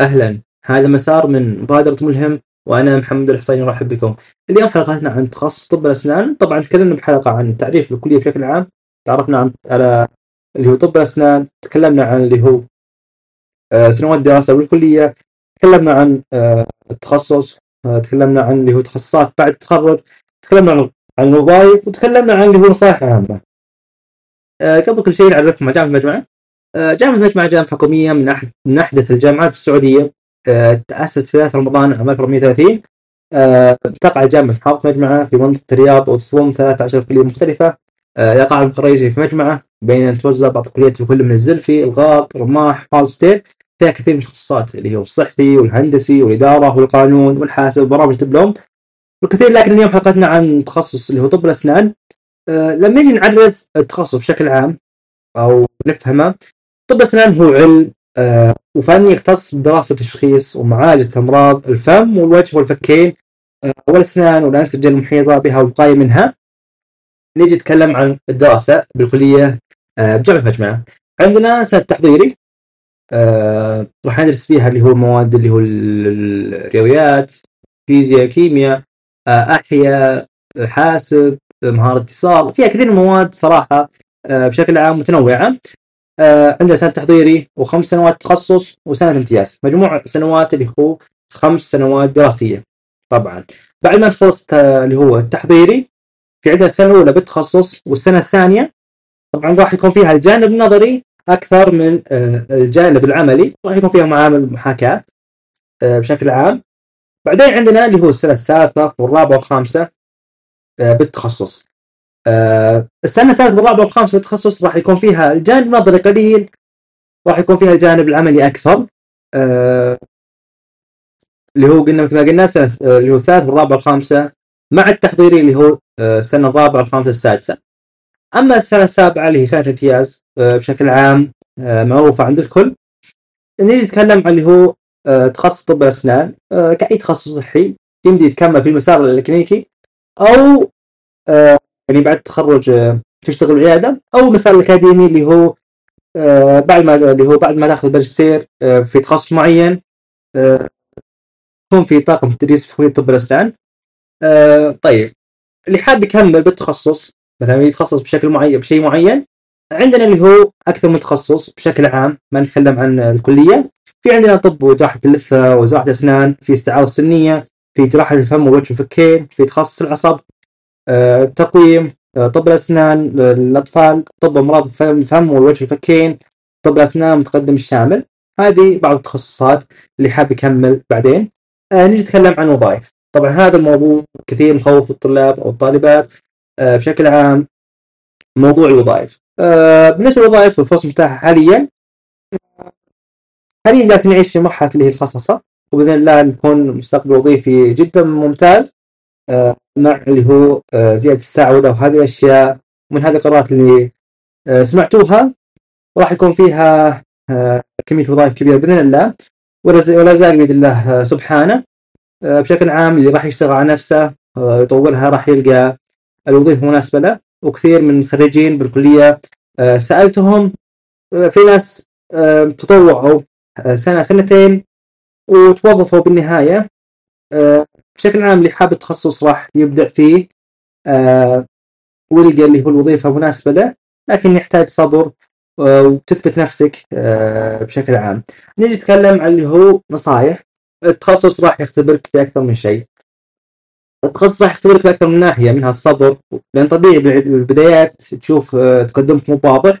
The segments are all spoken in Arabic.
أهلا. هذا مسار من مبادرة ملهم وأنا محمد الحصيني أرحب بكم. اليوم حلقتنا عن تخصص طب الأسنان. طبعا تكلمنا بحلقة عن تعريف الكلية بشكل عام. تعرفنا عن على اللي هو طب الأسنان. تكلمنا عن اللي هو آه، سنوات الدراسة بالكلية. تكلمنا عن آه، التخصص. آه، تكلمنا عن اللي هو تخصصات بعد التخرج. تكلمنا عن عن الوظائف. وتكلمنا عن اللي هو نصائح عامة قبل كل شيء نعرفكم على جامعة المجمع جامعة المجمع جامعة حكومية من من أحدث الجامعات في السعودية. آه، تأسست في 3 رمضان عام 1430 آه، تقع الجامعة في محافظة مجمعة في منطقة الرياض وتضم 13 كلية مختلفة. آه، يقع الرئيسي في مجمعة بين أن توزع بعض الكليات في كل من الزلفي الغاط رماح فالستير فيها كثير من التخصصات اللي هو الصحي والهندسي والإدارة والقانون والحاسب وبرامج دبلوم والكثير لكن اليوم حلقتنا عن تخصص اللي هو طب الأسنان. لما نجي نعرف التخصص بشكل عام أو نفهمه طب الأسنان هو علم آه، وفن يختص بدراسة تشخيص ومعالجة أمراض الفم والوجه والفكين آه، والأسنان والأنسجة المحيطة بها والوقاية منها. نيجي نتكلم عن الدراسة بالكلية آه، بجامعة مجمعة عندنا سنة تحضيري راح ندرس فيها اللي هو المواد اللي هو الرياضيات فيزياء كيمياء أحياء حاسب مهارة اتصال فيها كثير من المواد صراحة بشكل عام متنوعة. آه عنده سنه تحضيري وخمس سنوات تخصص وسنه امتياز. مجموع سنوات اللي هو خمس سنوات دراسية طبعا. بعد ما تخلص اللي هو التحضيري في عندنا السنة الأولى بالتخصص والسنة الثانية طبعا راح يكون فيها الجانب النظري أكثر من آه الجانب العملي راح يكون فيها معامل محاكاة آه بشكل عام. بعدين عندنا اللي هو السنة الثالثة والرابعة والخامسة آه، بالتخصص. آه السنة الثالثة والرابعه والخامسه بالتخصص راح يكون فيها الجانب النظري قليل راح يكون فيها الجانب العملي أكثر. آه اللي هو قلنا مثل ما قلنا آه، اللي هو الثالث والرابعه والخامسه مع التحضيري اللي هو آه، السنة الرابعه والخامسه السادسة. أما السنة السابعة اللي هي سنة امتياز آه، بشكل عام معروفة عند الكل. نيجي نتكلم عن اللي هو تخصص طب الاسنان كأي تخصص صحي يمدي يتكمل في المسار الكلينيكي أو يعني بعد التخرج آه، تشتغل بالعياده أو المسار الأكاديمي اللي هو آه، بعد ما اللي هو بعد ما تاخذ ماجستير آه، في تخصص معين يكون في طاقم تدريس في طب الاسنان طيب اللي حاب يكمل بالتخصص مثلا يتخصص بشكل معين بشيء معين عندنا اللي هو أكثر من تخصص بشكل عام ما نتكلم عن الكلية. في عندنا طب وجراحة اللثة وجراحة الأسنان في استعاضه سنية في جراحة الفم والوجه والفكين في تخصص العصب تقويم آه، طب الأسنان للأطفال طب أمراض الفم والوجه الفكين طب الأسنان متقدم الشامل هذه بعض التخصصات اللي حاب يكمل بعدين. آه نجي نتكلم عن وظائف. طبعا هذا الموضوع كثير مخوف الطلاب أو الطالبات آه بشكل عام موضوع الوظائف. آه بالنسبة للوظائف والفرص المتاحة حاليا حاليا جالسين نعيش في مرحلة اللي هي الخصصة وبإذن الله نكون مستقبل وظيفي جدا ممتاز. آه، مع اللي هو آه، زيادة السعوده وهذه الأشياء من هذه القرارات اللي آه، سمعتوها. وراح يكون فيها كمية وظائف كبيرة بإذن الله. ولا زال بيد الله سبحانه. بشكل عام اللي راح يشتغل على نفسه يطورها راح يلقى الوظيفة المناسبة له. وكثير من الخريجين بالكلية سألتهم في ناس تطوعوا سنة سنتين وتوظفوا بالنهاية بشكل عام اللي حاب التخصص راح يبدع فيه آه ويلقى اللي هو الوظيفة المناسبة له لكن يحتاج صبر آه وتثبت نفسك آه بشكل عام. نجي نتكلم عن اللي هو نصائح التخصص راح يختبرك في أكثر من شيء. التخصص راح يختبرك في أكثر من ناحية منها الصبر لأن طبيعي بالبدايات تشوف آه، تقدمك مو واضح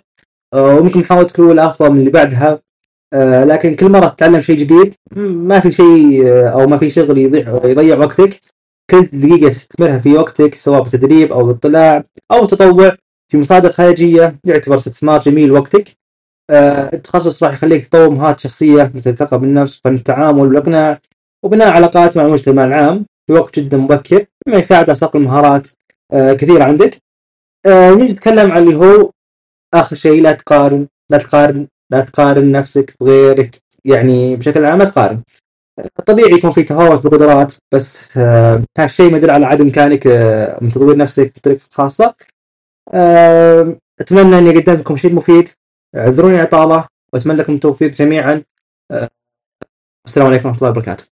آه، وممكن محاولتك الأولى أفضل من اللي بعدها. آه، لكن كل مرة تتعلم شيء جديد ما في شيء آه، أو ما في شغل يضيع يضيع وقتك. كل دقيقة تستثمرها في وقتك سواء بالتدريب أو بالاطلاع أو تطوع في مصادر خارجية يعتبر استثمار جميل وقتك. آه، التخصص راح يخليك تطور مهارات شخصية مثل الثقه بالنفس فن التعامل والإقناع وبناء علاقات مع المجتمع العام في وقت جدا مبكر مما يساعد على صقل مهارات كثيره عندك. نيجي نتكلم عن اللي هو آخر شيء لا تقارن لا تقارن. لا تقارن نفسك بغيرك يعني بشكل عام ما تقارن. طبيعي يكون في تفاوت بالقدرات بس آه هالشيء ما يدل على عدم امكانك آه من تطوير نفسك بطريقتك الخاصه آه أتمنى اني قدمت لكم شيء مفيد. اعذروني اعطاله وأتمنى لكم التوفيق جميعا. آه والسلام عليكم ورحمة الله وبركاته.